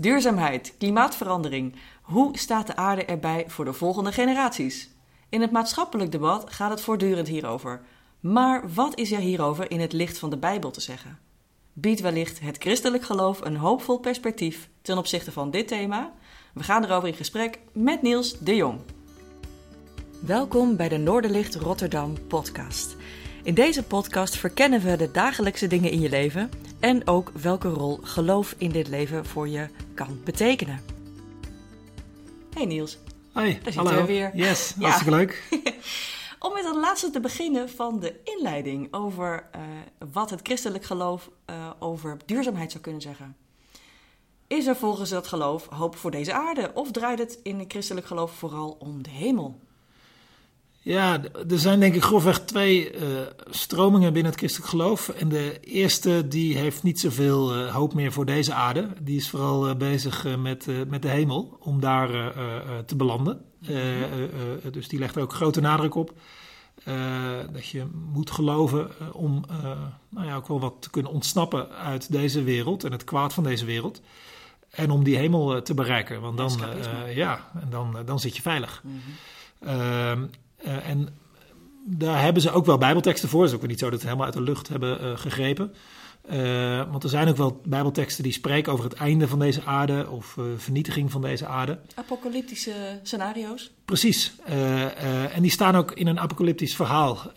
Duurzaamheid, klimaatverandering. Hoe staat de aarde erbij voor de volgende generaties? In het maatschappelijk debat gaat het voortdurend hierover. Maar wat is er hierover in het licht van de Bijbel te zeggen? Biedt wellicht het christelijk geloof een hoopvol perspectief ten opzichte van dit thema? We gaan erover in gesprek met Niels de Jong. Welkom bij de Noorderlicht Rotterdam podcast. In deze podcast verkennen we de dagelijkse dingen in je leven en ook welke rol geloof in dit leven voor je kan betekenen. Hey Niels. Hoi, Daar hallo. zitten we weer. Yes, Ja. hartstikke leuk. Om met het laatste te beginnen van de inleiding over eh, wat het christelijk geloof eh, over duurzaamheid zou kunnen zeggen. Is er volgens dat geloof hoop voor deze aarde of draait het in het christelijk geloof vooral om de hemel? Ja, er zijn denk ik grofweg twee eh, stromingen binnen het christelijk geloof. En de eerste die heeft niet zoveel eh, hoop meer voor deze aarde. Die is vooral eh, bezig met, met de hemel, om daar te belanden. Eh, dus die legt er ook grote nadruk op. dat je moet geloven om nou ja, ook wel wat te kunnen ontsnappen uit deze wereld en het kwaad van deze wereld. En om die hemel te bereiken. Want dan, ja, en dan, dan zit je veilig. Ehm, eh, en daar hebben ze ook wel bijbelteksten voor. Het is ook weer niet zo dat ze helemaal uit de lucht hebben eh, gegrepen. Eh, want er zijn ook wel bijbelteksten die spreken over het einde van deze aarde of vernietiging van deze aarde. Apocalyptische scenario's? Precies. En die staan ook in een apocalyptisch verhaal.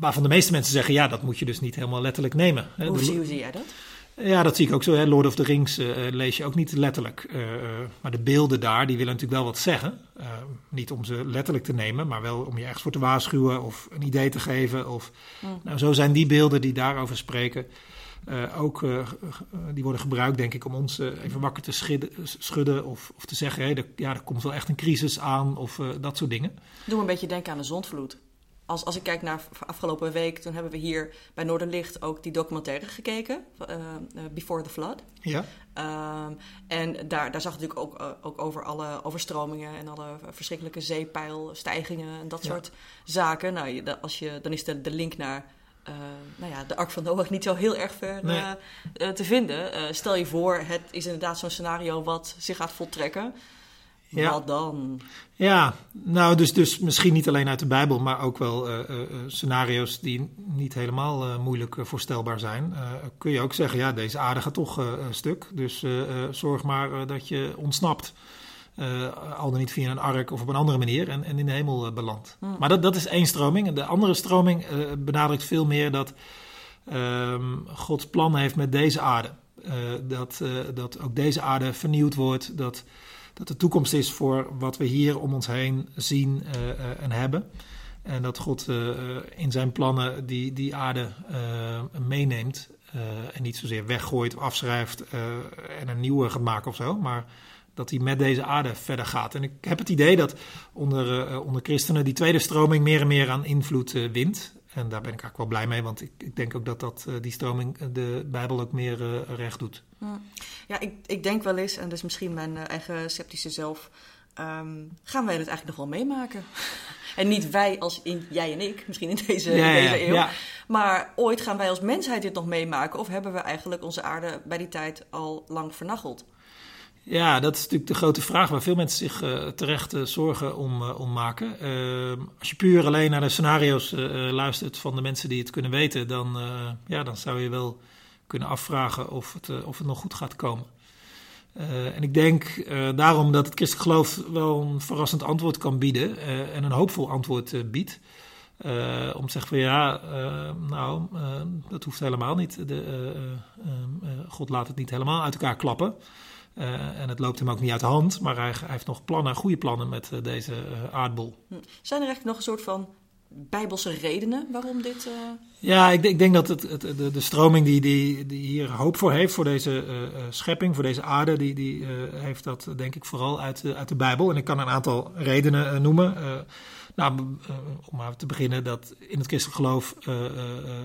waarvan de meeste mensen zeggen: ja, dat moet je dus niet helemaal letterlijk nemen. Hoe de- zie, hoe zie jij dat? Ja, dat zie ik ook zo. Hè. Lord of the Rings eh, lees je ook niet letterlijk. Eh, eh, maar de beelden daar, die willen natuurlijk wel wat zeggen. Eh, niet om ze letterlijk te nemen, maar wel om je ergens voor te waarschuwen of een idee te geven. Of, Mm. Nou, zo zijn die beelden die daarover spreken eh, ook, eh, die worden gebruikt, denk ik, om ons eh, even wakker te schudden, schudden of, of te zeggen, hé, er, ja, er komt wel echt een crisis aan of eh, dat soort dingen. Doe een beetje denken aan de zondvloed. Als, als ik kijk naar afgelopen week, toen hebben we hier bij Noorderlicht ook die documentaire gekeken, eh, eh, Before the Flood. Ja, Ehm, en daar, daar zag natuurlijk ook, eh, ook over alle overstromingen en alle verschrikkelijke zeepeilstijgingen en dat Ja. soort zaken. Nou, je, als je, dan is de, de link naar nou ja, de Ark van Noach niet zo heel erg ver Nee. te vinden. Stel je voor, het is inderdaad zo'n scenario wat zich gaat voltrekken. Ja. Wat dan? ja nou, dus, dus misschien niet alleen uit de Bijbel, maar ook wel eh, eh, eh, scenario's die niet helemaal moeilijk voorstelbaar zijn. Kun je ook zeggen, ja, deze aarde gaat toch een stuk, dus zorg maar dat je ontsnapt. Al dan niet via een ark of op een andere manier en, en in de hemel belandt. Hmm. Maar dat, dat is één stroming. En De andere stroming benadrukt veel meer dat ehm Gods plan heeft met deze aarde. Dat, dat ook deze aarde vernieuwd wordt. Dat, dat de toekomst is voor wat we hier om ons heen zien eh, eh, en hebben. En dat God eh, in zijn plannen die, die aarde meeneemt. en niet zozeer weggooit afschrijft en een nieuwe gaat maken of zo. Maar dat hij met deze aarde verder gaat. En ik heb het idee dat onder, onder christenen die tweede stroming meer en meer aan invloed wint. En daar ben ik eigenlijk wel blij mee, want ik, ik denk ook dat, dat eh, die stroming eh, de Bijbel ook meer eh, recht doet. Ja, ik, ik denk wel eens, en dus misschien mijn eigen sceptische zelf, ehm, gaan wij dit eigenlijk nog wel meemaken? en niet wij als in jij en ik, misschien in deze, in deze eeuw. ja. Maar ooit gaan wij als mensheid dit nog meemaken? Of hebben we eigenlijk onze aarde bij die tijd al lang vernacheld? Ja, dat is natuurlijk de grote vraag waar veel mensen zich eh, terecht eh, zorgen om, eh, om maken. Eh, als je puur alleen naar de scenario's luistert van de mensen die het kunnen weten, dan, ja, dan zou je wel kunnen afvragen of het, of het nog goed gaat komen. En ik denk daarom dat het christelijk geloof wel een verrassend antwoord kan bieden en een hoopvol antwoord biedt. Om te zeggen van ja, eh, nou, eh, dat hoeft helemaal niet. De, God laat het niet helemaal uit elkaar klappen. Eh, en het loopt hem ook niet uit de hand, maar hij, hij heeft nog plannen, goede plannen met eh, deze eh, aardbol. Hm. Zijn er eigenlijk nog een soort van bijbelse redenen waarom dit... Ja, ik, ik denk dat het, het, de, de stroming die, die, die hier hoop voor heeft, voor deze schepping, voor deze aarde, die, die heeft dat denk ik vooral uit, de- uit de Bijbel. En ik kan een aantal redenen noemen. Nou, eh, om maar te beginnen, dat in het christelijk geloof eh,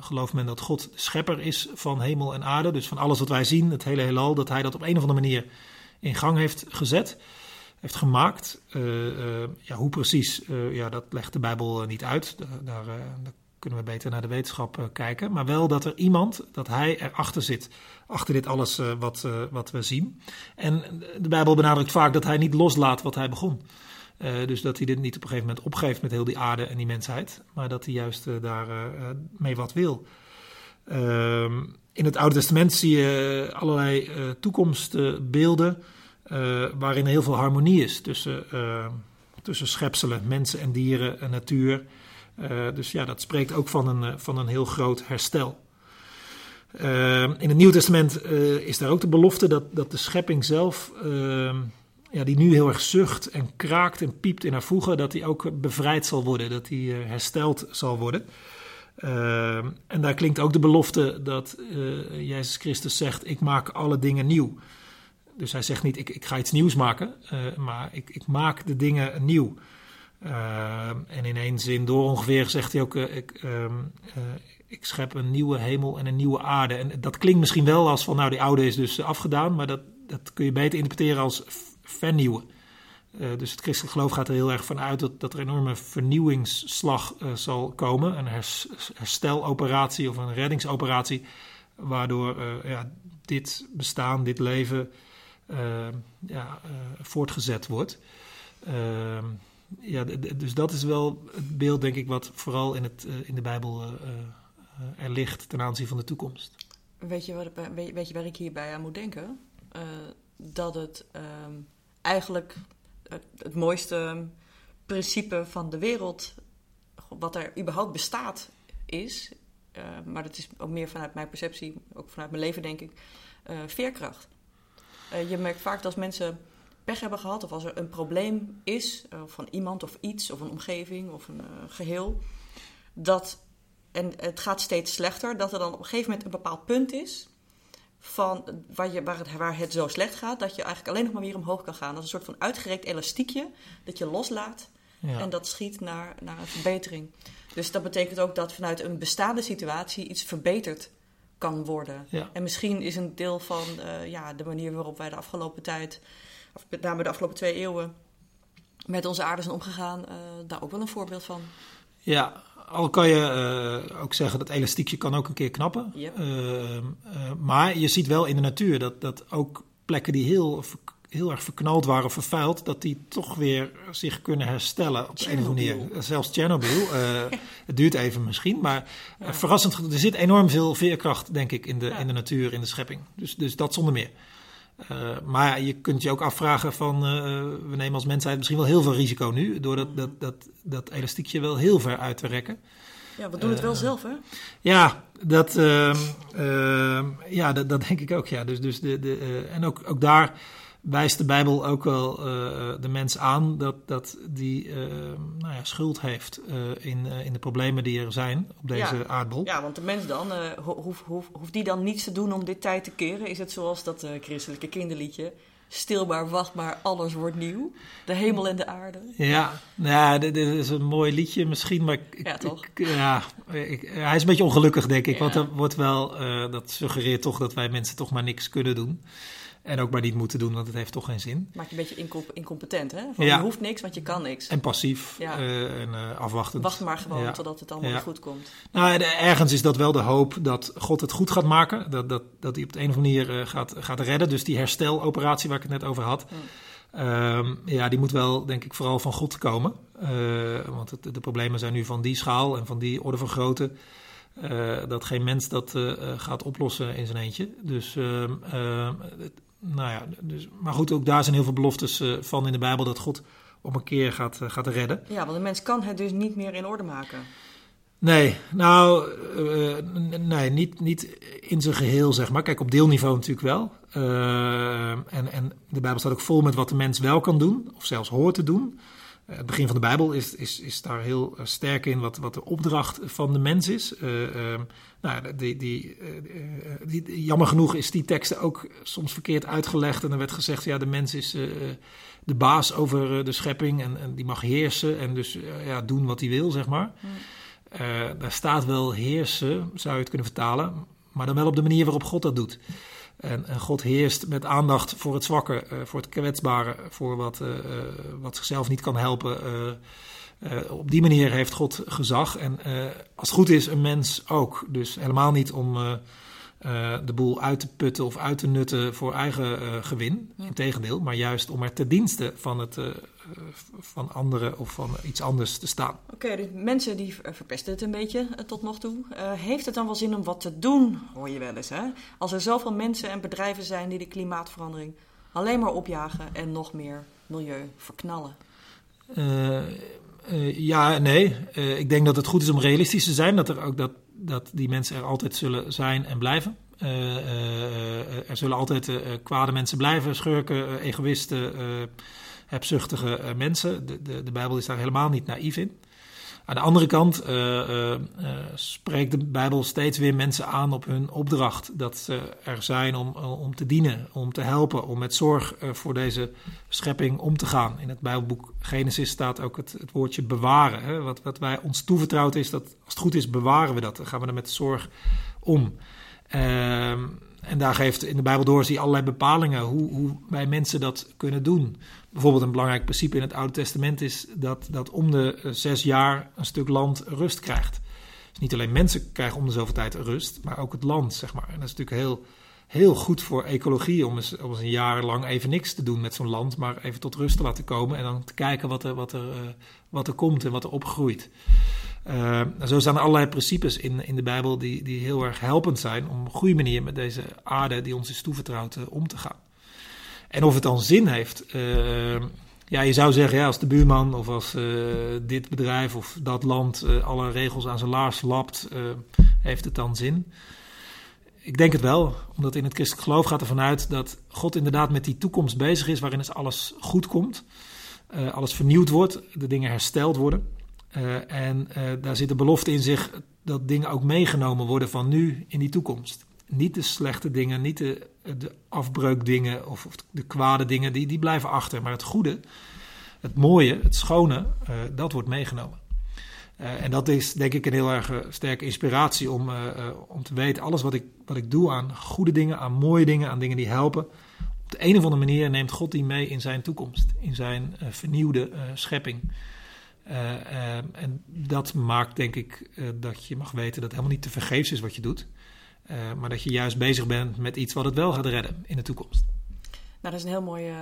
gelooft men dat God de schepper is van hemel en aarde. Dus van alles wat wij zien, het hele heelal, dat hij dat op een of andere manier in gang heeft gezet. heeft gemaakt. Ja, hoe precies, ja, dat legt de Bijbel niet uit. Da- Daar, daar kunnen we beter naar de wetenschap kijken. Maar wel dat er iemand, dat hij erachter zit, achter dit alles wat, wat we zien. En de Bijbel benadrukt vaak dat hij niet loslaat wat hij begon. Dus dat hij dit niet op een gegeven moment opgeeft met heel die aarde en die mensheid, maar dat hij juist daar mee wat wil. Ehm, in het Oude Testament zie je allerlei toekomstbeelden waarin heel veel harmonie is tussen tussen schepselen, mensen en dieren en natuur. Uh, dus ja, dat spreekt ook van een, eh, van een heel groot herstel. Uh, in het Nieuw Testament uh, is daar ook de belofte dat, dat de schepping zelf, ja, die nu heel erg zucht en kraakt en piept in haar voegen, dat die ook bevrijd zal worden, dat die hersteld zal worden. en daar klinkt ook de belofte dat Jezus Christus zegt: Ik maak alle dingen nieuw. Dus hij zegt niet, ik, ik ga iets nieuws maken, maar ik, ik maak de dingen nieuw. En in één zin door ongeveer zegt hij ook, ik, ik schep een nieuwe hemel en een nieuwe aarde. En dat klinkt misschien wel als van, nou die oude is dus afgedaan, maar dat, dat kun je beter interpreteren als vernieuwen. dus het christelijk geloof gaat er heel erg van uit dat, dat er een enorme vernieuwingsslag zal komen. Een hersteloperatie of een reddingsoperatie, waardoor ja, dit bestaan, dit leven ja, eh, voortgezet wordt. Ehm, ja, dus dat is wel het beeld, denk ik, wat vooral in, het, eh, in de Bijbel eh, er ligt ten aanzien van de toekomst. Weet je, wat, weet waar ik hierbij aan moet denken? dat het ehm, eigenlijk het, mooiste principe van de wereld, wat er überhaupt bestaat, is. maar dat is ook meer vanuit mijn perceptie, ook vanuit mijn leven, denk ik. veerkracht. Uh, je merkt vaak dat als mensen pech hebben gehad of als er een probleem is van iemand of iets of een omgeving of een geheel, dat, en het gaat steeds slechter, dat er dan op een gegeven moment een bepaald punt is van waar, je, waar, het, waar het zo slecht gaat, dat je eigenlijk alleen nog maar weer omhoog kan gaan. Dat is een soort van uitgerekt elastiekje dat je loslaat ja. en dat schiet naar, naar een verbetering. Dus dat betekent ook dat vanuit een bestaande situatie iets verbeterd kan worden. En misschien is een deel van uh, ja, de manier waarop wij de afgelopen tijd, of met name de afgelopen twee eeuwen, met onze aarde zijn omgegaan, uh, daar ook wel een voorbeeld van. Ja, al kan je uh, ook zeggen dat elastiekje kan ook een keer knappen. Yep. maar je ziet wel in de natuur dat, dat ook plekken die heel heel erg verknald waren of vervuild, dat die toch weer zich kunnen herstellen op een of andere manier. Zelfs Chernobyl. Het duurt even misschien, maar ja. verrassend. Er zit enorm veel veerkracht, denk ik, in de, in de natuur, in de schepping. Dus, dus dat zonder meer. Uh, maar je kunt je ook afvragen van, uh, we nemen als mensheid misschien wel heel veel risico nu, door dat, dat, dat, dat elastiekje wel heel ver uit te rekken. Ja, we doen het wel zelf, hè? Ja, dat, ehm, ehm, ja dat, dat, denk ik ook, ja. Dus, dus de, de, en ook, ook daar wijst de Bijbel ook wel uh, de mens aan dat, dat die uh, nou ja, schuld heeft uh, in, in de problemen die er zijn op deze ja. aardbol. Ja, want de mens dan, hoeft hoef, hoef die dan niets te doen om dit tijd te keren? Is het zoals dat christelijke kinderliedje? Stil maar, wacht maar, alles wordt nieuw. De hemel en de aarde. Ja, nou, dit, dit is een mooi liedje misschien, maar... Ik, ja, toch? Ik, ja, ik, hij is een beetje ongelukkig, denk ik. Ja. Want er wordt wel, dat suggereert toch dat wij mensen toch maar niks kunnen doen. En ook maar niet moeten doen, want het heeft toch geen zin. Maak je een beetje incompetent, hè? Van, ja. Je hoeft niks, want je kan niks. En passief ja. uh, en uh, afwachtend. Wacht maar gewoon ja. totdat het allemaal goed komt. Nou, ergens is dat wel de hoop dat God het goed gaat maken. Dat, dat, dat hij op de een of andere manier uh, gaat, gaat redden. Dus die hersteloperatie waar ik het net over had. Hmm. ja, die moet wel, denk ik, vooral van God komen. want het, de problemen zijn nu van die schaal en van die orde van grootte. dat geen mens dat gaat oplossen in zijn eentje. Dus ehm, nou ja, dus, maar goed, ook daar zijn heel veel beloftes uh, van in de Bijbel dat God op een keer gaat, uh, gaat redden. Ja, want de mens kan het dus niet meer in orde maken. Nee, nou, uh, nee, niet, niet in zijn geheel, zeg maar. Kijk, op deelniveau natuurlijk wel. en, en de Bijbel staat ook vol met wat de mens wel kan doen, of zelfs hoort te doen. Het begin van de Bijbel is, is, is daar heel sterk in wat, wat de opdracht van de mens is. Uh, nou, die, die, die, jammer genoeg is die teksten ook soms verkeerd uitgelegd. En er werd gezegd, ja, de mens is de baas over de schepping en, en, die mag heersen en dus ja, doen wat hij wil, zeg maar. Daar staat wel heersen, zou je het kunnen vertalen, maar dan wel op de manier waarop God dat doet. En, en, God heerst met aandacht voor het zwakke, uh, voor het kwetsbare, voor wat, uh, wat zichzelf niet kan helpen. Op die manier heeft God gezag. En als het goed is, een mens ook. Dus helemaal niet om de boel uit te putten of uit te nutten voor eigen gewin. Integendeel, maar juist om er ten dienste van, het, van anderen of van iets anders te staan. Oké, dus mensen die verpesten het een beetje tot nog toe. heeft het dan wel zin om wat te doen, hoor je wel eens, hè? Als er zoveel mensen en bedrijven zijn die de klimaatverandering alleen maar opjagen en nog meer milieu verknallen? Uh, uh, ja, nee. Uh, ik denk dat het goed is om realistisch te zijn. Dat, er ook dat, dat die mensen er altijd zullen zijn en blijven. er zullen altijd kwade mensen blijven, schurken, egoïsten, hebzuchtige mensen. De, de, de Bijbel is daar helemaal niet naïef in. Aan de andere kant uh, uh, spreekt de Bijbel steeds weer mensen aan op hun opdracht. Dat ze er zijn om, om te dienen, om te helpen, om met zorg voor deze schepping om te gaan. In het Bijbelboek Genesis staat ook het, het woordje bewaren. Hè? Wat, wat wij ons toevertrouwd is, dat als het goed is, bewaren we dat. Dan gaan we er met zorg om. Ehm, en daar geeft in de Bijbel door zie allerlei bepalingen hoe, hoe wij mensen dat kunnen doen. Bijvoorbeeld een belangrijk principe in het Oude Testament is dat, dat om de eh, zes jaar een stuk land rust krijgt. Dus niet alleen mensen krijgen om de zoveel tijd rust, maar ook het land, zeg maar. En dat is natuurlijk heel, heel goed voor ecologie om eens, om eens een jaar lang even niks te doen met zo'n land, maar even tot rust te laten komen en dan te kijken wat er, wat er, uh, wat er komt en wat er opgroeit. Uh, zo staan er allerlei principes in, in de Bijbel die, die heel erg helpend zijn om op een goede manier met deze aarde die ons is toevertrouwd uh, om te gaan. En of het dan zin heeft. Uh, ja, je zou zeggen, ja, als de buurman of als dit bedrijf of dat land alle regels aan zijn laars lapt, heeft het dan zin? Ik denk het wel, omdat in het christelijk geloof gaat ervan uit dat God inderdaad met die toekomst bezig is waarin alles goed komt, alles vernieuwd wordt, de dingen hersteld worden. Uh, en uh, daar zit de belofte in zich dat dingen ook meegenomen worden van nu in die toekomst. Niet de slechte dingen, niet de, de afbreukdingen of, of de kwade dingen, die, die blijven achter. Maar het goede, het mooie, het schone, uh, dat wordt meegenomen. en dat is denk ik een heel erg sterke inspiratie om, om te weten, alles wat ik, wat ik doe aan goede dingen, aan mooie dingen, aan dingen die helpen. Op de een of andere manier neemt God die mee in zijn toekomst, in zijn vernieuwde schepping. Uh, uh, en dat maakt denk ik uh, dat je mag weten dat het helemaal niet te vergeefs is wat je doet. maar dat je juist bezig bent met iets wat het wel gaat redden in de toekomst. Nou, dat is een heel mooi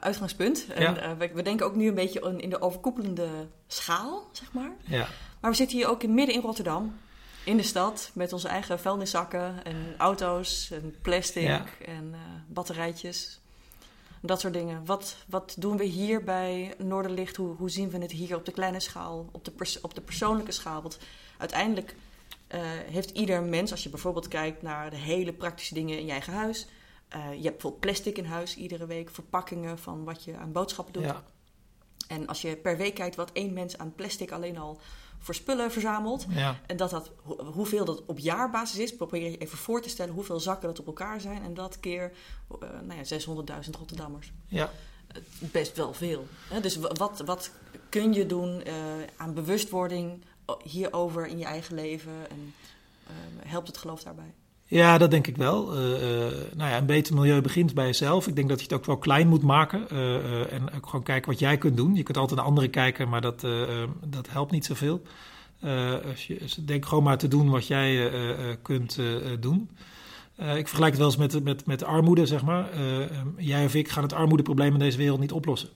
uitgangspunt. Ja. En, we, we, denken ook nu een beetje in de overkoepelende schaal, zeg maar. Ja. Maar we zitten hier ook in, midden in Rotterdam. In de stad, met onze eigen vuilniszakken en auto's en plastic ja. en batterijtjes dat soort dingen. Wat, wat doen we hier bij Noorderlicht? Hoe, hoe zien we het hier op de kleine schaal, op de, pers op de persoonlijke schaal? Want uiteindelijk uh, heeft ieder mens, als je bijvoorbeeld kijkt naar de hele praktische dingen in je eigen huis. Uh, je hebt bijvoorbeeld plastic in huis iedere week, verpakkingen van wat je aan boodschappen doet. En als je per week kijkt wat één mens aan plastic alleen al voor spullen verzamelt. Ja. En dat dat, hoeveel dat op jaarbasis is, probeer je even voor te stellen hoeveel zakken dat op elkaar zijn. En dat keer uh, nou ja, 600.000 Rotterdammers. Ja. Best wel veel. Dus wat, wat kun je doen uh, aan bewustwording hierover in je eigen leven? En uh, helpt het geloof daarbij? Ja, dat denk ik wel. Uh, nou ja, een beter milieu begint bij jezelf. Ik denk dat je het ook wel klein moet maken. Uh, en ook gewoon kijken wat jij kunt doen. Je kunt altijd naar anderen kijken, maar dat, dat helpt niet zoveel. als je, dus denk gewoon maar te doen wat jij kunt doen. ik vergelijk het wel eens met, met, met armoede, zeg maar. jij of ik gaan het armoedeprobleem in deze wereld niet oplossen.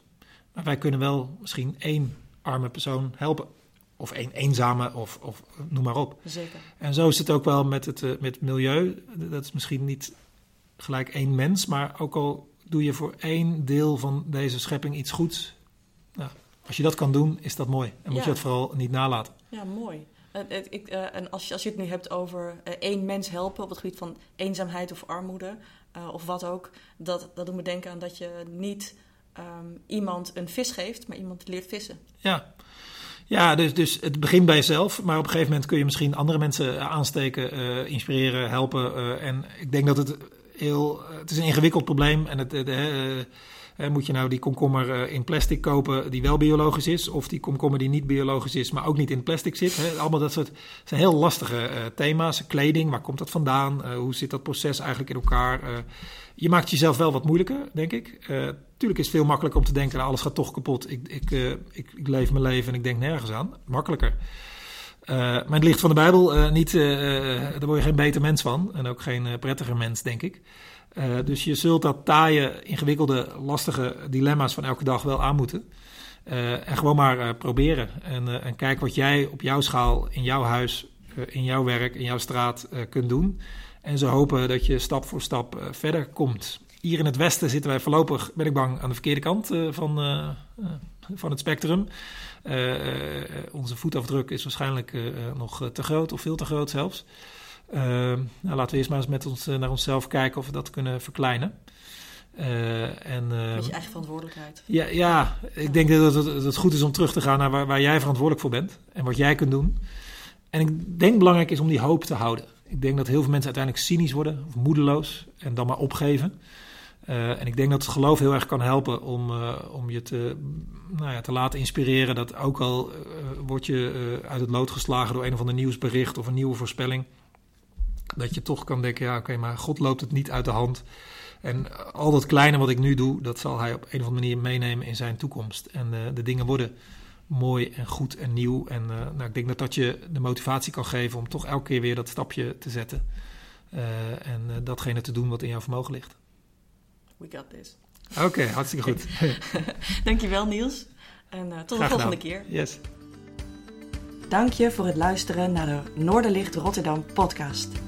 Maar wij kunnen wel misschien één arme persoon helpen. Of een eenzame, of, of noem maar op. Zeker. En zo is het ook wel met het, uh, met milieu. Dat is misschien niet gelijk één mens, maar ook al doe je voor één deel van deze schepping iets goeds. Nou, als je dat kan doen, is dat mooi. En moet je dat vooral niet nalaten. Ja, mooi. Uh, ik, uh, en als je, als je het nu hebt over één mens helpen op het gebied van eenzaamheid of armoede, of wat ook, dat, dat doet me denken aan dat je niet um, iemand een vis geeft, maar iemand leert vissen. Ja, ja, dus, dus het begint bij jezelf, maar op een gegeven moment kun je misschien andere mensen aansteken, uh, inspireren, helpen. Uh, en ik denk dat het heel, het is een ingewikkeld probleem. En het, moet je nou die komkommer in plastic kopen die wel biologisch is, of die komkommer die niet biologisch is, maar ook niet in plastic zit? allemaal dat soort zijn heel lastige thema's. Kleding, waar komt dat vandaan? hoe zit dat proces eigenlijk in elkaar? je maakt jezelf wel wat moeilijker, denk ik. Tuurlijk is het veel makkelijker om te denken, nou, alles gaat toch kapot. Ik, ik, ik, leef mijn leven en ik denk nergens aan. Makkelijker. Uh, maar het licht van de Bijbel, niet, daar word je geen beter mens van. En ook geen prettiger mens, denk ik. Dus je zult dat taaie, ingewikkelde, lastige dilemma's van elke dag wel aan moeten. en gewoon maar proberen. En, en kijk wat jij op jouw schaal, in jouw huis, in jouw werk, in jouw straat kunt doen. En zo hopen dat je stap voor stap verder komt. Hier in het Westen zitten wij voorlopig, ben ik bang, aan de verkeerde kant van, van het spectrum. Eh, eh, onze voetafdruk is waarschijnlijk eh, nog te groot of veel te groot zelfs. Nou, laten we eerst maar eens met ons, naar onszelf kijken of we dat kunnen verkleinen. Uh, en, uh, Met je eigen verantwoordelijkheid. Ja, ja ik denk dat het, dat het, goed is om terug te gaan naar waar, waar, jij verantwoordelijk voor bent en wat jij kunt doen. En ik denk belangrijk is om die hoop te houden. Ik denk dat heel veel mensen uiteindelijk cynisch worden of moedeloos en dan maar opgeven. Uh, en ik denk dat het geloof heel erg kan helpen om, om je te, nou ja, te laten inspireren. Dat ook al word je uit het lood geslagen door een of ander nieuwsbericht of een nieuwe voorspelling. Dat je toch kan denken, ja oké, okay, maar God loopt het niet uit de hand. En al dat kleine wat ik nu doe, dat zal hij op een of andere manier meenemen in zijn toekomst. En de dingen worden mooi en goed en nieuw. En nou, ik denk dat dat je de motivatie kan geven om toch elke keer weer dat stapje te zetten. en datgene te doen wat in jouw vermogen ligt. We got this. Oké, hartstikke goed. Dankjewel Niels. En uh, tot de volgende keer. Yes. Dank je voor het luisteren naar de Noorderlicht Rotterdam podcast.